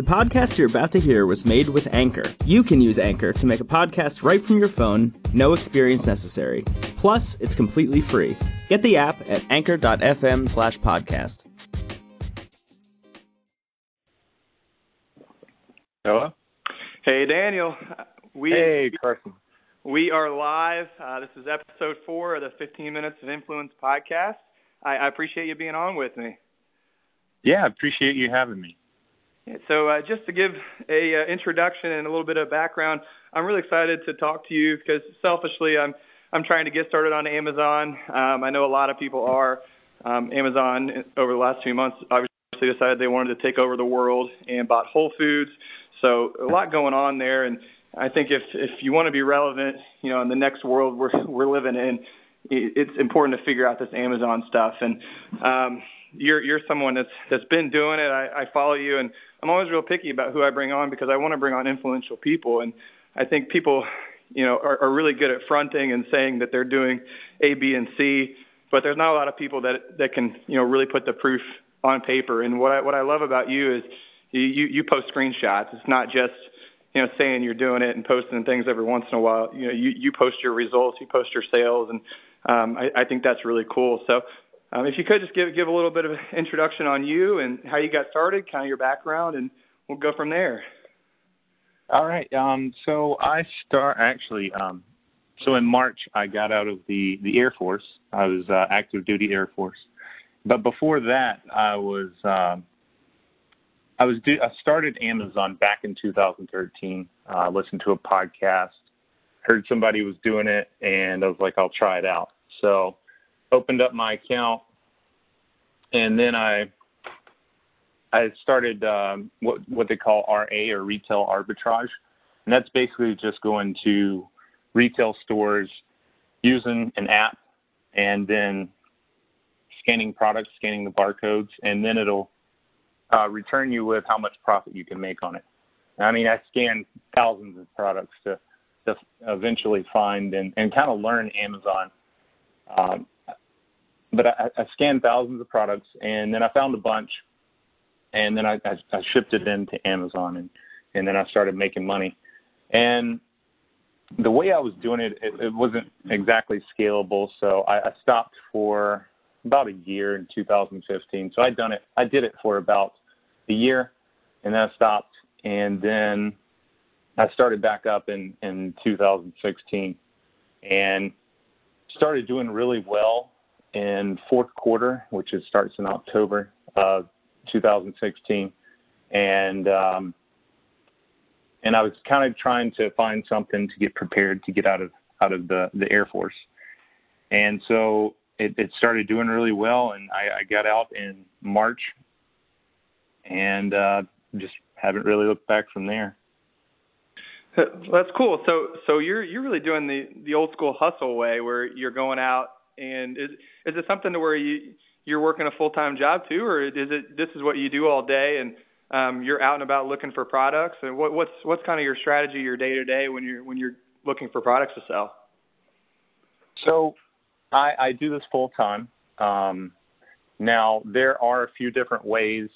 The podcast you're about to hear was made with Anchor. You can use Anchor to make a podcast right from your phone, no experience necessary. Plus, it's completely free. Get the app at anchor.fm slash podcast. Hello? Hey, Daniel. We, Hey, Carson. we are live. Uh, this is episode four of the 15 Minutes of Influence podcast. I, I appreciate you being on with me. Yeah, I appreciate you having me. So, uh, just to give a uh, introduction and a little bit of background, I'm really excited to talk to you because selfishly, I'm I'm trying to get started on Amazon. Um, I know a lot of people are. Um, Amazon over the last few months obviously decided they wanted to take over the world and bought Whole Foods. So a lot going on there, and I think if if you want to be relevant, you know, in the next world we're we're living in, it's important to figure out this Amazon stuff. And um, you're you're someone that's that's been doing it. I, I follow you, and I'm always real picky about who I bring on because I want to bring on influential people, and I think people, you know, are, are really good at fronting and saying that they're doing A, B, and C, but there's not a lot of people that that can you know really put the proof on paper. And what I what I love about you is you you, you post screenshots. It's not just you know saying you're doing it and posting things every once in a while. You know, you you post your results, you post your sales, and um, I, I think that's really cool. So. Um, if you could just give give a little bit of introduction on you and how you got started, kind of your background, and we'll go from there. All right. Um, so I start actually. Um, so in March, I got out of the the Air Force. I was uh, active duty Air Force, but before that, I was um, I was do, I started Amazon back in 2013. Uh, listened to a podcast, heard somebody was doing it, and I was like, I'll try it out. So opened up my account, and then I I started um, what what they call RA or retail arbitrage, and that's basically just going to retail stores using an app and then scanning products, scanning the barcodes, and then it'll uh, return you with how much profit you can make on it. I mean, I scanned thousands of products to to eventually find and, and kind of learn Amazon. Um, but I, I scanned thousands of products, and then I found a bunch, and then I, I, I shipped it into Amazon, and and then I started making money. And the way I was doing it, it, it wasn't exactly scalable, so I, I stopped for about a year in 2015. So I'd done it, I did it for about a year, and then I stopped, and then I started back up in in 2016, and started doing really well in fourth quarter, which is starts in October of 2016, and um, and I was kind of trying to find something to get prepared to get out of out of the the Air Force, and so it, it started doing really well, and I, I got out in March, and uh, just haven't really looked back from there. That's cool. So so you're you're really doing the the old school hustle way where you're going out and is is it something to where you you're working a full time job too, or is it this is what you do all day and um, you're out and about looking for products? And what, what's what's kind of your strategy, your day to day when you're when you're looking for products to sell? So I, I do this full time. Um, now there are a few different ways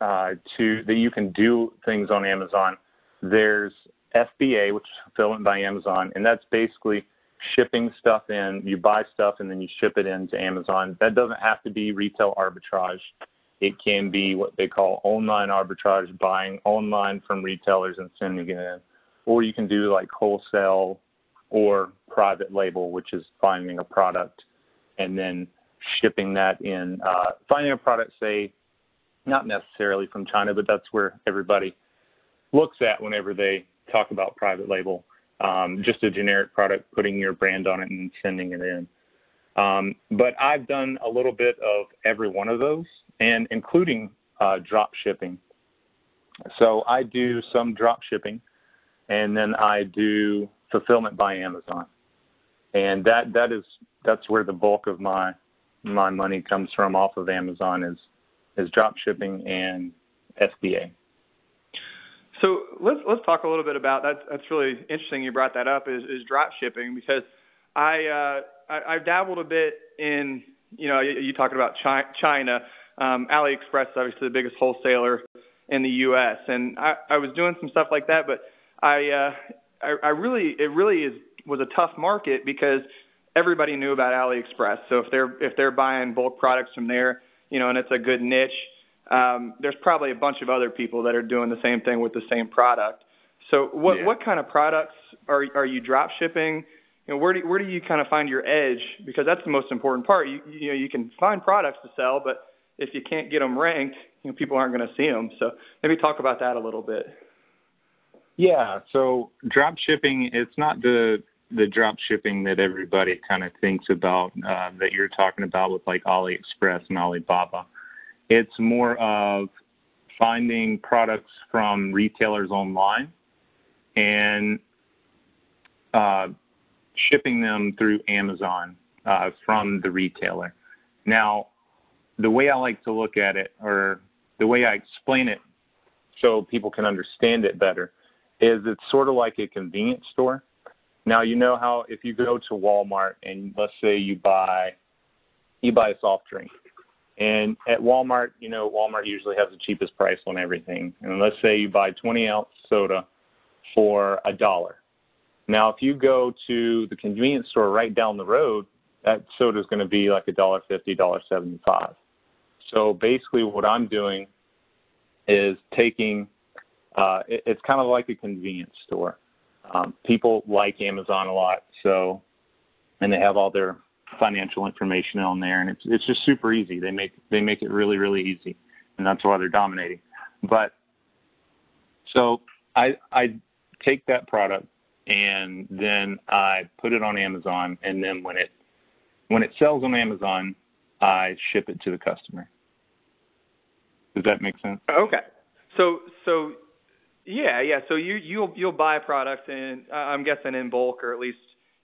uh, to that you can do things on Amazon. There's FBA, which is fulfillment by Amazon, and that's basically shipping stuff in. You buy stuff and then you ship it into Amazon. That doesn't have to be retail arbitrage. It can be what they call online arbitrage, buying online from retailers and sending it in. Or you can do like wholesale or private label, which is finding a product and then shipping that in. Uh, finding a product, say, not necessarily from China, but that's where everybody looks at whenever they talk about private label. Um, just a generic product, putting your brand on it and sending it in. Um, but I've done a little bit of every one of those, and including uh, drop shipping. So I do some drop shipping, and then I do fulfillment by Amazon, and that that is that's where the bulk of my my money comes from off of Amazon is is drop shipping and FBA. So let's let's talk a little bit about that. That's really interesting. You brought that up is, is drop shipping because I, uh, I I've dabbled a bit in you know you, you talking about chi- China. Um, AliExpress is obviously the biggest wholesaler in the U.S. And I, I was doing some stuff like that, but I, uh, I, I really, it really is was a tough market because everybody knew about AliExpress. So if they're if they're buying bulk products from there, you know, and it's a good niche, there's probably a bunch of other people that are doing the same thing with the same product. So what Yeah. what kind of products are are you drop shipping? You know, where do where do you kind of find your edge? Because that's the most important part. You you know you can find products to sell, but if you can't get them ranked, you know people aren't going to see them. So maybe talk about that a little bit. Yeah, so drop shipping, it's not the the drop shipping that everybody kind of thinks about uh, that you're talking about with like AliExpress and Alibaba. It's more of finding products from retailers online and uh, shipping them through Amazon uh, from the retailer. Now, the way I like to look at it, or the way I explain it so people can understand it better, is it's sort of like a convenience store. Now you know how if you go to Walmart and let's say you buy you buy a soft drink. And at Walmart, you know, Walmart usually has the cheapest price on everything. And let's say you buy 20 ounce soda for a dollar. Now, if you go to the convenience store right down the road, that soda is going to be like a dollar fifty, dollar seventy-five. So basically, what I'm doing is taking. Uh, it, it's kind of like a convenience store. Um, people like Amazon a lot, so and they have all their financial information on there, and it's it's just super easy. They make they make it really really easy, and that's why they're dominating. But so I I take that product and then I put it on Amazon, and then when it when it sells on Amazon, I ship it to the customer. Does that make sense? Okay. So so yeah, yeah. So you you'll you'll buy products in uh, I'm guessing in bulk or at least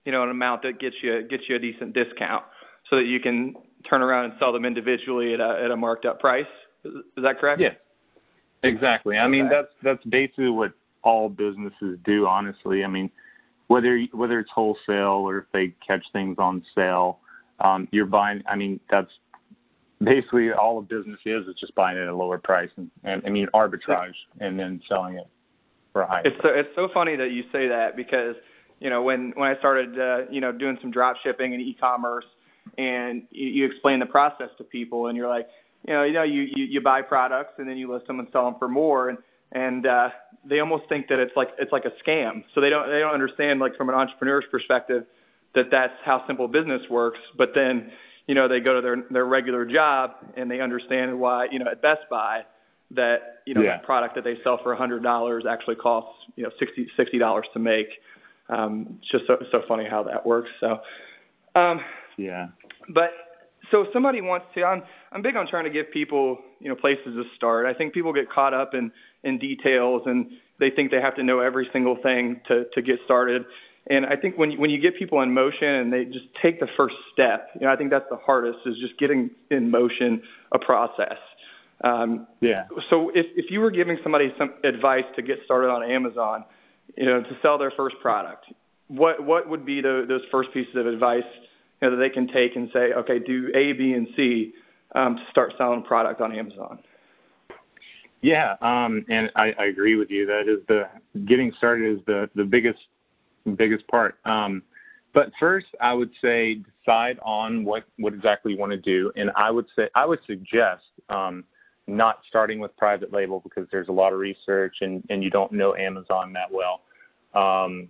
you know an amount that gets you gets you a decent discount so that you can turn around and sell them individually at a at a marked up price. Is, that correct? Yeah. Exactly. I mean that's that's basically what all businesses do honestly. I mean whether whether it's wholesale or if they catch things on sale, um, you're buying I mean that's basically all a business is is just buying it at a lower price and, and I mean arbitrage and then selling it for a higher It's so it's so funny that you say that because you know when when I started uh, you know doing some drop shipping and e-commerce and you, you explain the process to people and you're like you know you know you, you you buy products and then you list them and sell them for more and and uh, they almost think that it's like it's like a scam so they don't they don't understand like from an entrepreneur's perspective that that's how simple business works but then you know they go to their their regular job and they understand why you know at Best Buy that you know Yeah. the product that they sell for a hundred dollars actually costs you know sixty sixty dollars to make. Um, it's just so so funny how that works. So, um, Yeah. but so if somebody wants to, I'm I'm big on trying to give people you know places to start. I think people get caught up in in details and they think they have to know every single thing to to get started. And I think when you, when you get people in motion and they just take the first step, you know, I think that's the hardest is just getting in motion a process. Um, Yeah. so if if you were giving somebody some advice to get started on Amazon, you know, to sell their first product, what what would be the, those first pieces of advice you know, that they can take and say, okay, do A, B, and C um, to start selling product on Amazon? Yeah, um, and I, I agree with you. That is the getting started is the the biggest biggest part. Um, but first, I would say decide on what what exactly you want to do, and I would say I would suggest um, not starting with private label because there's a lot of research and and you don't know Amazon that well. Um,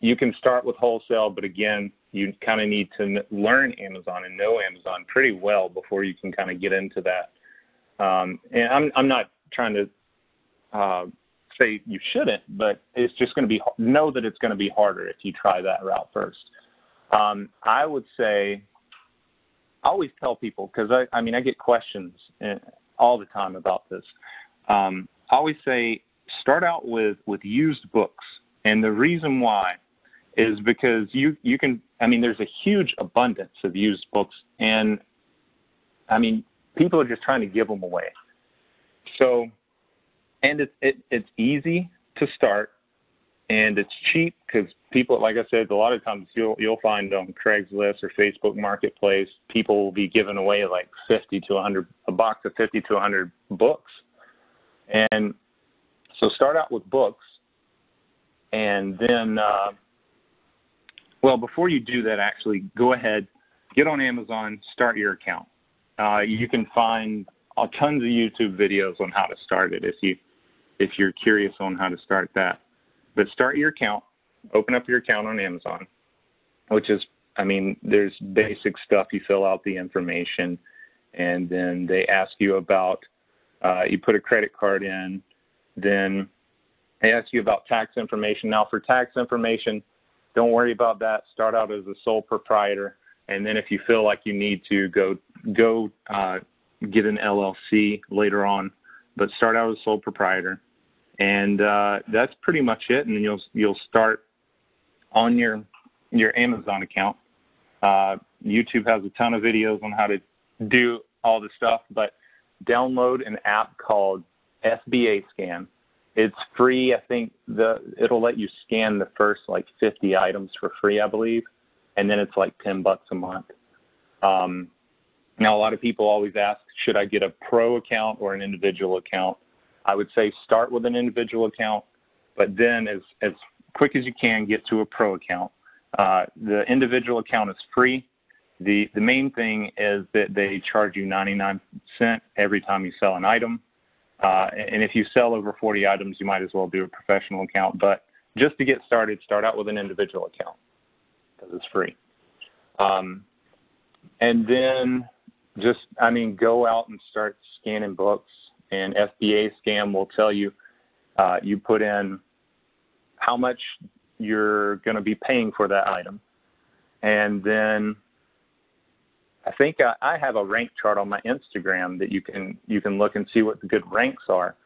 you can start with wholesale, but again, you kind of need to learn Amazon and know Amazon pretty well before you can kind of get into that. Um, and I'm I'm not trying to uh, say you shouldn't, but it's just going to be know that it's going to be harder if you try that route first. Um, I would say I always tell people because I I mean I get questions uh, all the time about this. Um, I always say start out with with used books, and the reason why is because you you can I mean there's a huge abundance of used books, and I mean people are just trying to give them away. So, and it's it, it's easy to start, and it's cheap because people, like I said, a lot of times you'll you'll find on Craigslist or Facebook Marketplace, people will be giving away like fifty to hundred a box of fifty to hundred books, And so start out with books, and then, uh, well, before you do that, actually, go ahead, get on Amazon, start your account. Uh, you can find uh, tons of YouTube videos on how to start it if you if you're curious on how to start that. But start your account, open up your account on Amazon, which is, I mean, there's basic stuff. You fill out the information, and then they ask you about, uh, you put a credit card in, then they ask you about tax information. Now, for tax information, don't worry about that. Start out as a sole proprietor, and then if you feel like you need to, go go uh, get an LLC later on. But start out as a sole proprietor and uh, that's pretty much it. And you'll you'll start on your your Amazon account. Uh, YouTube has a ton of videos on how to do all this stuff, but download an app called FBA Scan. It's free. I think the it'll let you scan the first like 50 items for free, I believe, and then it's like 10 bucks a month. Um, now, a lot of people always ask, should I get a pro account or an individual account? I would say start with an individual account, but then as, as quick as you can, get to a pro account. Uh, the individual account is free. The, the main thing is that they charge you 99 cent every time you sell an item. Uh, and if you sell over 40 items, you might as well do a professional account. But just to get started, start out with an individual account because it's free. Um, and then just, I mean, go out and start scanning books and FBA Scan will tell you uh, you put in how much you're going to be paying for that item. And then I think I, I have a rank chart on my Instagram that you can you can look and see what the good ranks are.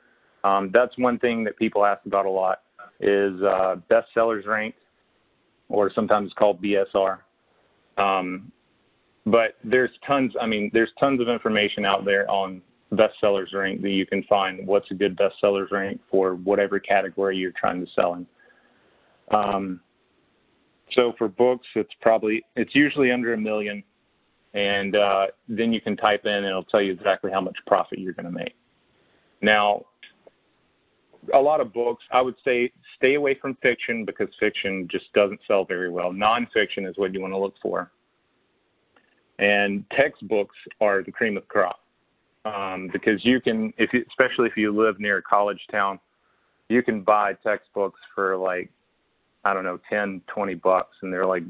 Um, that's one thing that people ask about a lot is uh, rank, or sometimes called BSR. Um, but there's tons. I mean, there's tons of information out there on bestsellers rank that you can find what's a good bestsellers rank for whatever category you're trying to sell in. Um, so for books, it's probably it's usually under a million, and uh, then you can type in and it'll tell you exactly how much profit you're going to make. Now, a lot of books, I would say stay away from fiction because fiction just doesn't sell very well. Nonfiction is what you want to look for, and textbooks are the cream of the crop um, because you can, if you, especially if you live near a college town, you can buy textbooks for like, I don't know, 10, 20 bucks, and they're like,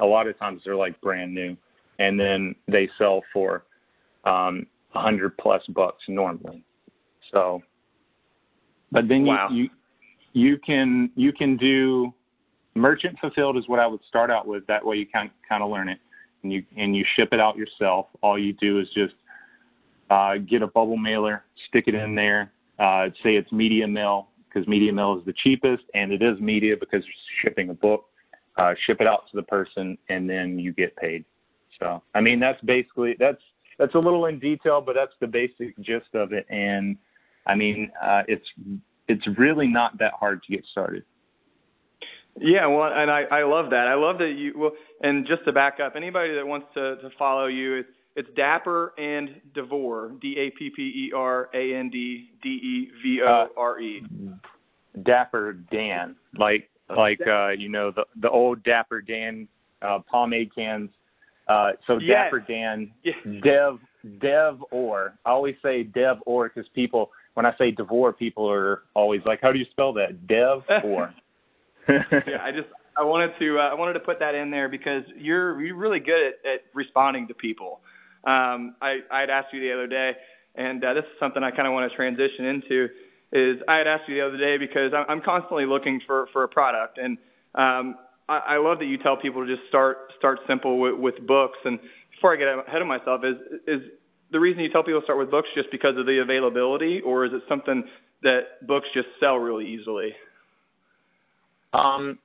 a lot of times they're like brand new, and then they sell for um, 100 plus bucks normally. So, but then wow. you, you you can you can do merchant fulfilled is what I would start out with. That way you can kind of learn it, and you and you ship it out yourself. All you do is just uh, get a bubble mailer, stick it in there. Uh, say it's media mail because media mail is the cheapest, and it is media because you're shipping a book. Uh, ship it out to the person, and then you get paid. So, I mean, that's basically that's that's a little in detail, but that's the basic gist of it. And I mean, uh, it's it's really not that hard to get started. Yeah, well, and I I love that. I love that you well, and just to back up, anybody that wants to to follow you, it's it's Dapper and Devore, D A P P E R A N D D E V O R E. Uh, Dapper Dan, like like uh, you know the the old Dapper Dan uh, pomade cans. Uh, so yes. Dapper Dan, yes. Dev Dev or I always say Dev or because people when I say Devore, people are always like, how do you spell that? Dev or. yeah, I just I wanted to uh, I wanted to put that in there because you're you're really good at, at responding to people. Um, I I had asked you the other day, and uh, this is something I kind of want to transition into. Is I had asked you the other day because I'm constantly looking for for a product, and um, I, I love that you tell people to just start start simple with, with books. And before I get ahead of myself, is is the reason you tell people to start with books just because of the availability, or is it something that books just sell really easily? Um,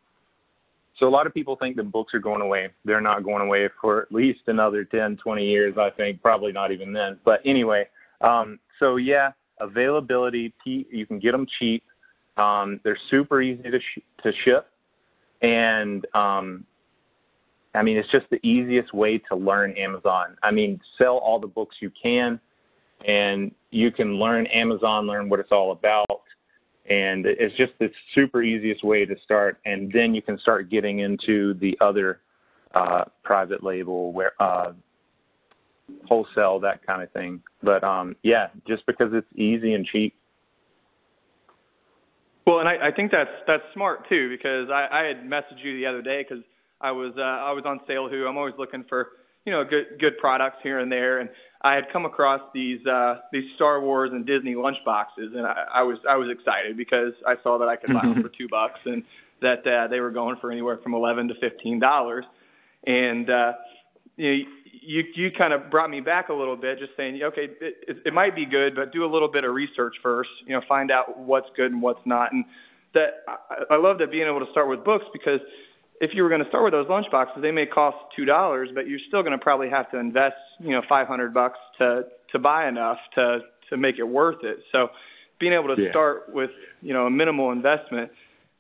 so a lot of people think that books are going away. They're not going away for at least another 10, 20 years, I think, probably not even then. But anyway, um, so yeah, availability, you can get them cheap. Um, they're super easy to, sh- to ship. And um, I mean, it's just the easiest way to learn Amazon. I mean, sell all the books you can. and you can learn Amazon, learn what it's all about, and it's just the super easiest way to start. And then you can start getting into the other uh, private label, where uh, wholesale, that kind of thing. But um, yeah, just because it's easy and cheap. Well, and I, I think that's that's smart too because I, I had messaged you the other day because I was uh, I was on SaleHoo. I'm always looking for you know good good products here and there, and I had come across these uh, these Star Wars and Disney lunch boxes, and I, I was I was excited because I saw that I could buy them for two bucks, and that uh, they were going for anywhere from eleven to fifteen dollars, and uh, you know, you you kind of brought me back a little bit, just saying, okay, it, it, might be good, but do a little bit of research first. You know, find out what's good and what's not. And that I, I love that being able to start with books because if you were going to start with those lunch boxes, they may cost two dollars, but you're still going to probably have to invest, you know, five hundred bucks to to buy enough to to make it worth it. So, being able to yeah. start with you know a minimal investment.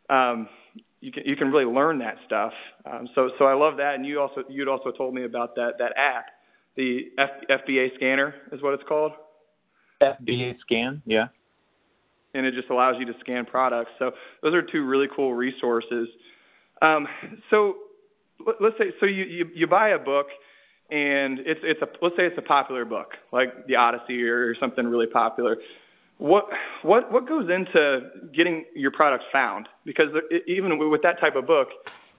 Um, you can you can really learn that stuff. Um, so so I love that, and you also you'd also told me about that that app, the F, FBA scanner is what it's called. FBA scan, yeah. And it just allows you to scan products. So those are two really cool resources. Um, so let's say so you, you you buy a book and it's it's a let's say it's a popular book like the Odyssey or something really popular what what what goes into getting your products found? Because even with that type of book,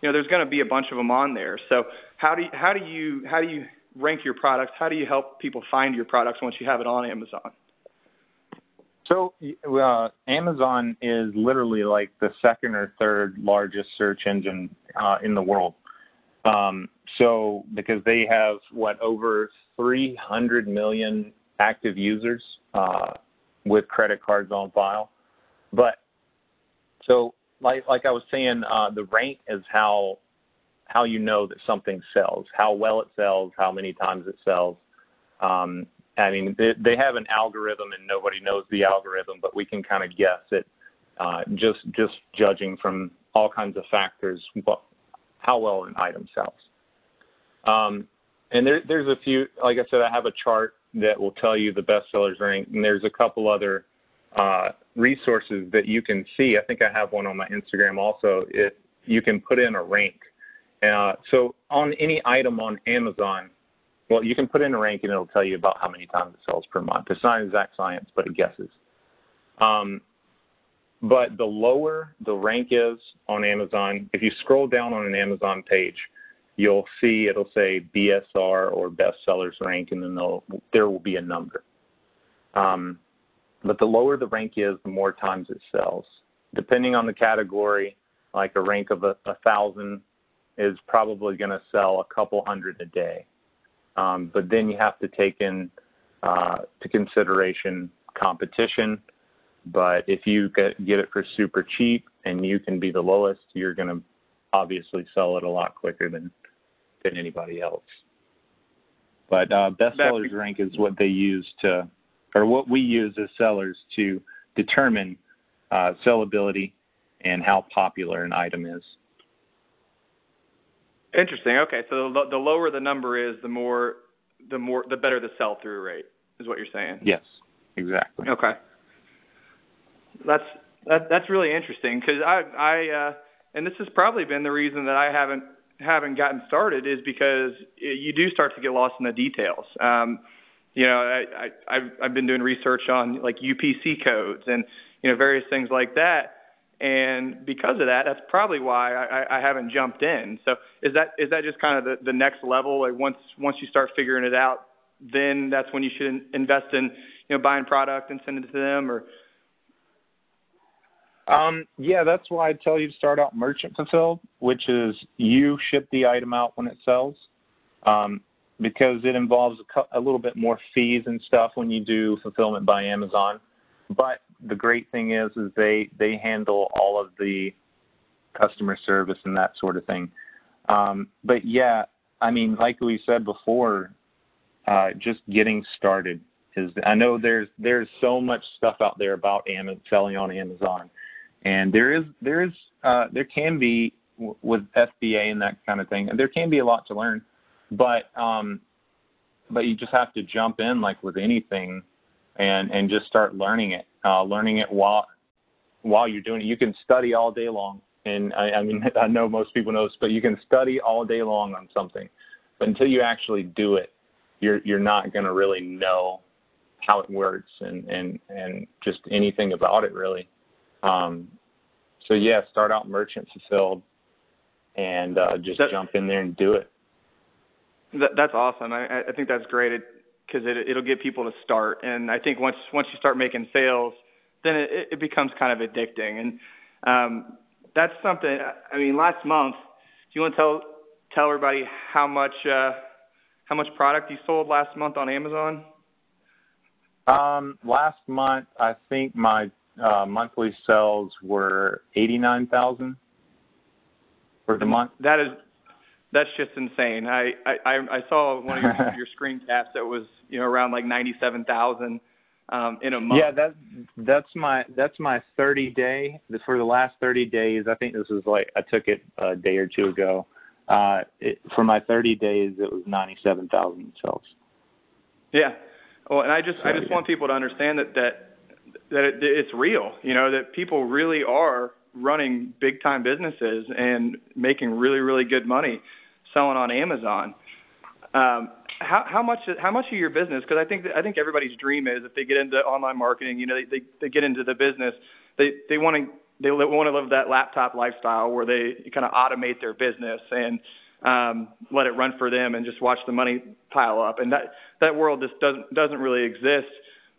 you know, there's going to be a bunch of them on there. So how do you, how do you how do you rank your products? How do you help people find your products once you have it on Amazon? So uh, Amazon is literally like the second or third largest search engine uh, in the world. Um, so because they have what over 300 million active users. Uh, with credit cards on file. But so like like I was saying, uh, the rank is how how you know that something sells, how well it sells, how many times it sells. Um, I mean, they, they have an algorithm, and nobody knows the algorithm, but we can kind of guess it uh, just just judging from all kinds of factors what, how well an item sells. Um, and there, there's a few, like I said, I have a chart that will tell you the bestsellers rank. And there's a couple other uh, resources that you can see. I think I have one on my Instagram also. If you can put in a rank. Uh, so on any item on Amazon, well, you can put in a rank and it'll tell you about how many times it sells per month. It's not exact science, but it guesses. Um, but the lower the rank is on Amazon, if you scroll down on an Amazon page, you'll see it'll say BSR or bestsellers rank, and then there will be a number. Um, but the lower the rank is, the more times it sells. Depending on the category, like a rank of a, a thousand is probably going to sell a couple hundred a day. Um, but then you have to take in uh, to consideration competition. But if you get, get it for super cheap and you can be the lowest, you're going to obviously sell it a lot quicker than than anybody else. But uh, bestsellers rank is what they use to, or what we use as sellers to determine uh, sellability and how popular an item is. Interesting. Okay, so the, the lower the number is, the more, the more, the better the sell-through rate is what you're saying. Yes, exactly. Okay. That's that, that's really interesting because I I uh, and this has probably been the reason that I haven't haven't gotten started is because you do start to get lost in the details. Um, you know, I, I, I've, I've been doing research on like UPC codes and you know various things like that, and because of that, that's probably why I, I haven't jumped in. So is that is that just kind of the, the next level? Like once once you start figuring it out, then that's when you should invest in you know buying product and sending it to them, or um, yeah, that's why I tell you to start out merchant fulfilled, which is you ship the item out when it sells, um, because it involves a, a little bit more fees and stuff when you do fulfillment by Amazon. But the great thing is, is they they handle all of the customer service and that sort of thing. Um, but yeah, I mean, like we said before, uh, just getting started is. I know there's there's so much stuff out there about selling on Amazon and there is there is uh, there can be w- with FBA and that kind of thing, and there can be a lot to learn, but um, but you just have to jump in like with anything and and just start learning it. Uh, learning it while while you're doing it. You can study all day long, and I, I mean I know most people know this, but you can study all day long on something, but until you actually do it, you're you're not going to really know how it works and and and just anything about it really. Um, so yeah, start out merchant fulfilled, and uh, just that, jump in there and do it. That, that's awesome. I, I think that's great because it, it, it'll get people to start. And I think once once you start making sales, then it, it becomes kind of addicting. And um, that's something. I mean, last month, do you want to tell tell everybody how much uh, how much product you sold last month on Amazon? Um, last month, I think my uh, monthly sales were eighty nine thousand for the month. That is that's just insane. I I I saw one of your your screen caps that was you know around like ninety seven thousand um, in a month. Yeah, that that's my that's my thirty day for the last thirty days. I think this was like I took it a day or two ago. Uh, it, for my thirty days, it was ninety seven thousand sales. Yeah, well, and I just I just want people to understand that that that it, it's real. You know that people really are running big time businesses and making really really good money selling on Amazon. Um, how, how much how much of your business? Because I think I think everybody's dream is if they get into online marketing, you know, they they, they get into the business, they they want to they want to live that laptop lifestyle where they kind of automate their business and um, let it run for them and just watch the money pile up. And that that world just doesn't doesn't really exist.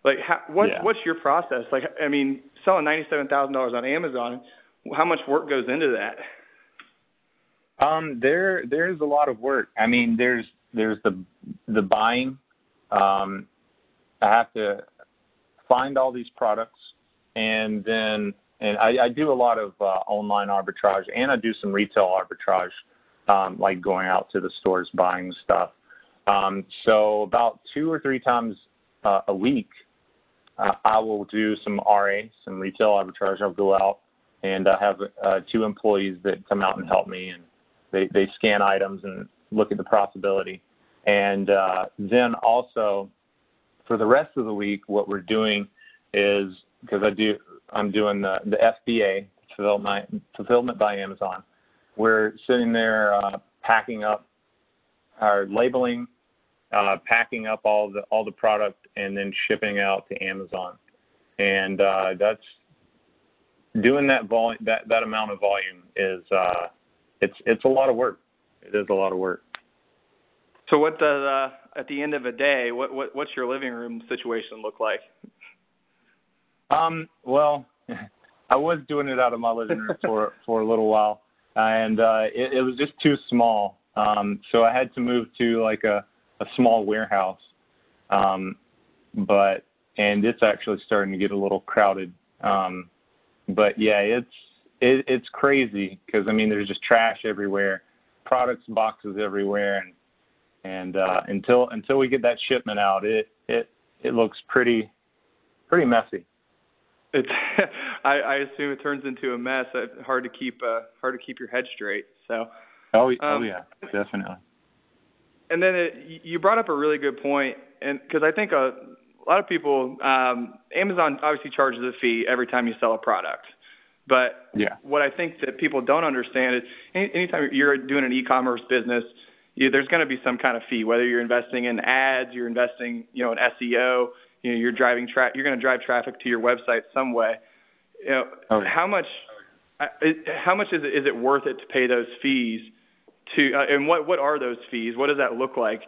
Like, how, what yeah. what's your process? Like, I mean, selling ninety seven thousand dollars on Amazon, how much work goes into that? Um, there there's a lot of work. I mean, there's there's the the buying. Um, I have to find all these products, and then and I, I do a lot of uh, online arbitrage, and I do some retail arbitrage um, like going out to the stores buying stuff. Um, so about two or three times uh, a week, uh, I will do some RA, some retail arbitrage. I'll go out and I have uh, two employees that come out and help me, and they, they scan items and look at the profitability. And uh, then also for the rest of the week, what we're doing is because I do, I'm doing the, the FBA, fulfillment, fulfillment by Amazon we're sitting there uh, packing up our labeling, uh, packing up all the all the product, and then shipping out to Amazon. And uh, that's doing that volume that that amount of volume is uh, it's it's a lot of work. It is a lot of work. So what does uh, at the end of a day, what, what what's your living room situation look like? Um, well, I was doing it out of my living room for for a little while and uh, it, it was just too small. Um, so I had to move to like a, a small warehouse. Um, but and it's actually starting to get a little crowded. Um, but yeah, it's it, it's crazy because I mean there's just trash everywhere, products boxes everywhere, and and uh, until until we get that shipment out, it it it looks pretty pretty messy. It's I, I assume it turns into a mess. It's hard to keep uh, hard to keep your head straight. So. Oh, oh um, oh yeah, definitely. And then it, you brought up a really good point, and because I think a, a lot of people, um, Amazon obviously charges a fee every time you sell a product. But yeah. what I think that people don't understand is any, anytime you're doing an e-commerce business, you, there's going to be some kind of fee. Whether you're investing in ads, you're investing, you know, in SEO, you know, you're driving tra- you're going to drive traffic to your website some way. You know, oh. how much uh, how much is it, is it worth it to pay those fees to uh, and what what are those fees? What does that look like?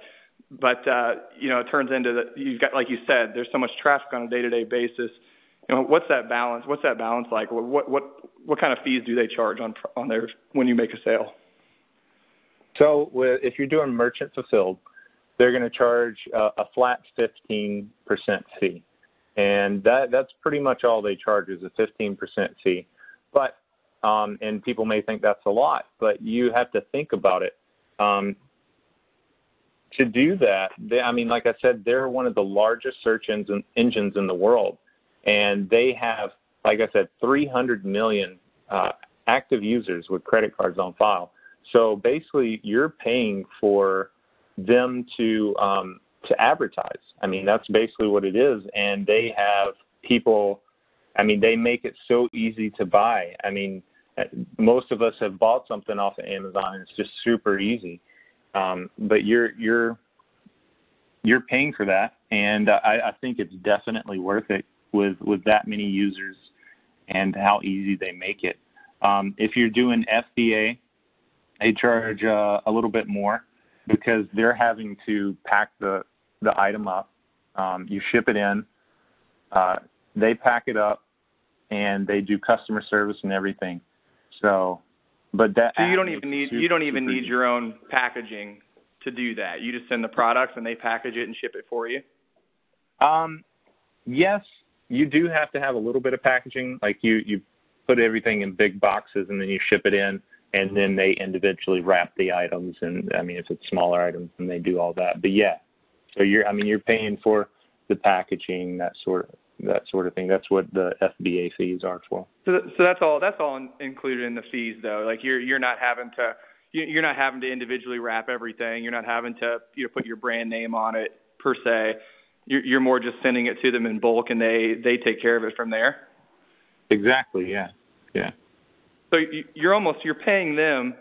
But uh, you know, it turns into that you've got like you said, there's so much traffic on a day-to-day basis. You know, what's that balance? What's that balance like? What what what kind of fees do they charge on on there when you make a sale? So, if you're doing merchant fulfilled, they're going to charge uh, a flat 15% fee. And that, that's pretty much all they charge is a 15% fee. But, um, and people may think that's a lot, but you have to think about it. Um, to do that, they, I mean, like I said, they're one of the largest search engine, engines in the world. And they have, like I said, 300 million uh, active users with credit cards on file. So basically, you're paying for them to um, to advertise. I mean, that's basically what it is, and they have people. I mean, they make it so easy to buy. I mean, most of us have bought something off of Amazon, and it's just super easy. Um, but you're you're you're paying for that, and I, I think it's definitely worth it with with that many users and how easy they make it. Um, if you're doing FBA, they charge uh, a little bit more because they're having to pack the the item up. Um, you ship it in, uh, they pack it up, and they do customer service and everything. So, but that so you don't even need you don't even need your own packaging to do that. You just send the products and they package it and ship it for you. Um, yes, you do have to have a little bit of packaging. Like you you put everything in big boxes and then you ship it in and then they individually wrap the items and I mean if it's smaller items then they do all that. But yeah. So you're I mean you're paying for the packaging, that sort of that sort of thing. That's what the FBA fees are for. So, so that's all. That's all included in the fees, though. Like you're you're not having to you're not having to individually wrap everything. You're not having to you know put your brand name on it per se. You're, you're more just sending it to them in bulk, and they they take care of it from there. Exactly. Yeah. Yeah. So you're almost you're paying them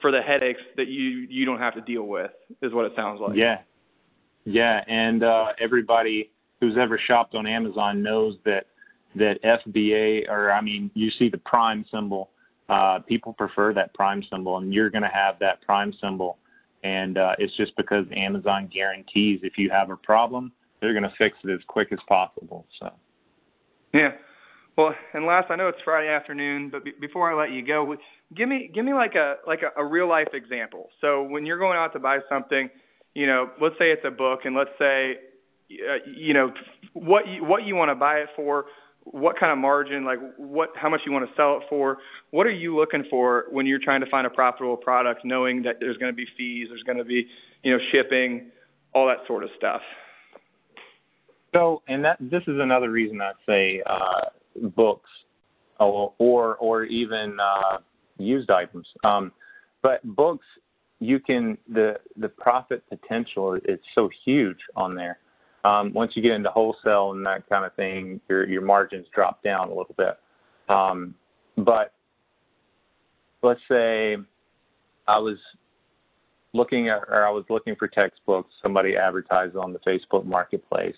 for the headaches that you you don't have to deal with, is what it sounds like. Yeah. Yeah, and uh, everybody who's ever shopped on Amazon knows that that FBA or I mean you see the prime symbol uh, people prefer that prime symbol and you're going to have that prime symbol. And uh, it's just because Amazon guarantees if you have a problem they're going to fix it as quick as possible so. Yeah. Well and last I know it's Friday afternoon but before I let you go give me give me like a like a, a real life example. So when you're going out to buy something you know let's say it's a book and let's say you know what you, what you want to buy it for, what kind of margin, like what how much you want to sell it for. What are you looking for when you're trying to find a profitable product, knowing that there's going to be fees, there's going to be you know shipping, all that sort of stuff. So, and that this is another reason I say uh, books, or or, or even uh, used items. Um, but books, you can the the profit potential is so huge on there. Um, once you get into wholesale and that kind of thing, your your margins drop down a little bit. Um, but let's say I was looking at, or I was looking for textbooks. Somebody advertised on the Facebook Marketplace,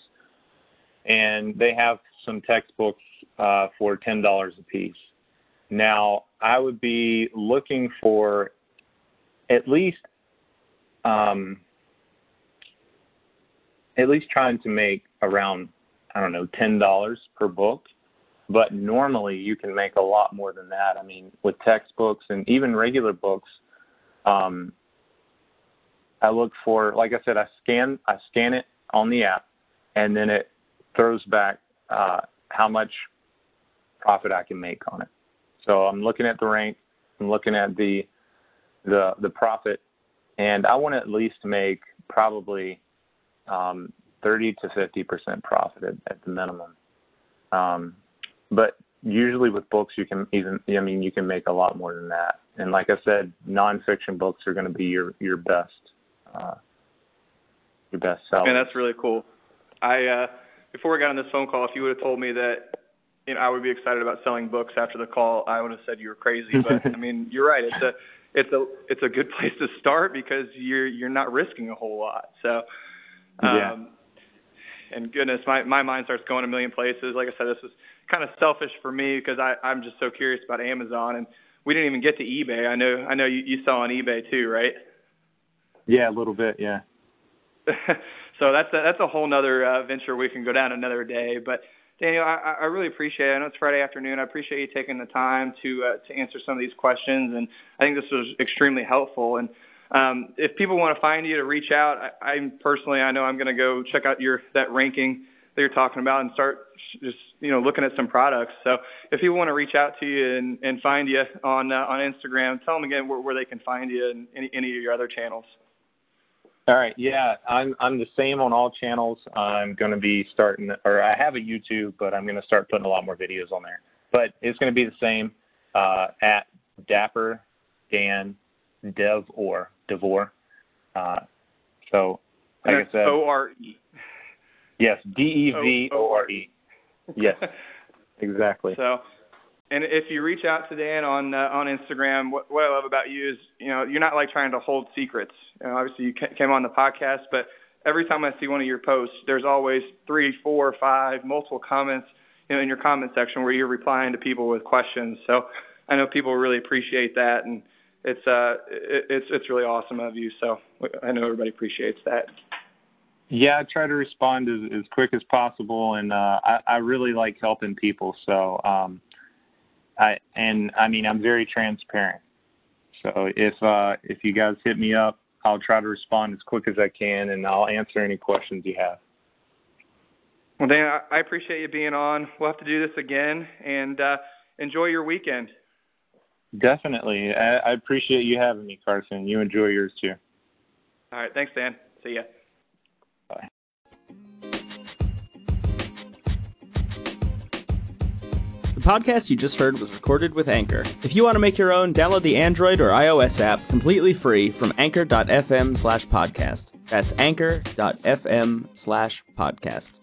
and they have some textbooks uh, for ten dollars a piece. Now I would be looking for at least um, at least trying to make around I don't know ten dollars per book. But normally you can make a lot more than that. I mean, with textbooks and even regular books, um, I look for like I said, I scan I scan it on the app, and then it throws back uh, how much profit I can make on it. So I'm looking at the rank, I'm looking at the the the profit, and I want to at least make probably um, 30 to 50 percent profit at, at the minimum. Um, but usually with books, you can even I mean you can make a lot more than that. And like I said, nonfiction books are going to be your your best uh, your best seller. Man, that's really cool. I uh, before we got on this phone call, if you would have told me that you know I would be excited about selling books after the call, I would have said you were crazy. But I mean, you're right. It's a it's a it's a good place to start because you're you're not risking a whole lot. So um, yeah. And goodness, my my mind starts going a million places. Like I said, this is kind of selfish for me because I I'm just so curious about Amazon, and we didn't even get to eBay. I know I know you, you sell on eBay too, right? Yeah, a little bit, yeah. so that's a, that's a whole nother uh, venture we can go down another day. But Daniel, I, I really appreciate it. I know it's Friday afternoon. I appreciate you taking the time to uh, to answer some of these questions, and I think this was extremely helpful. And um, if people want to find you to reach out, I, I personally, I know I'm going to go check out your that ranking that you're talking about and start just you know looking at some products. So if people want to reach out to you and, and find you on uh, on Instagram, tell them again where, where they can find you and any, any of your other channels. All right, yeah, I'm I'm the same on all channels. I'm going to be starting, or I have a YouTube, but I'm going to start putting a lot more videos on there. But it's going to be the same uh, at Dapper Dan Dev or Devore. Uh, so Like I said, O R E. Yes, D E V O R E. Yes, exactly. So, and if you reach out to Dan on uh, on Instagram, what, what I love about you is you know you're not like trying to hold secrets. You know, obviously, you came on the podcast, but every time I see one of your posts, there's always three, four, five, multiple comments you know in your comment section where you're replying to people with questions. So I know people really appreciate that, and it's uh it's it's really awesome of you. So I know everybody appreciates that. Yeah, I try to respond as, as quick as possible, and uh, I, I really like helping people. So, um, I and I mean I'm very transparent. So if uh, if you guys hit me up, I'll try to respond as quick as I can, and I'll answer any questions you have. Well, Dan, I appreciate you being on. We'll have to do this again, and uh, enjoy your weekend. Definitely, I, I appreciate you having me, Carson. You enjoy yours too. All right, thanks, Dan. See ya. Bye. The podcast you just heard was recorded with Anchor. If you want to make your own, download the Android or iOS app completely free from anchor.fm slash podcast. That's anchor.fm slash podcast.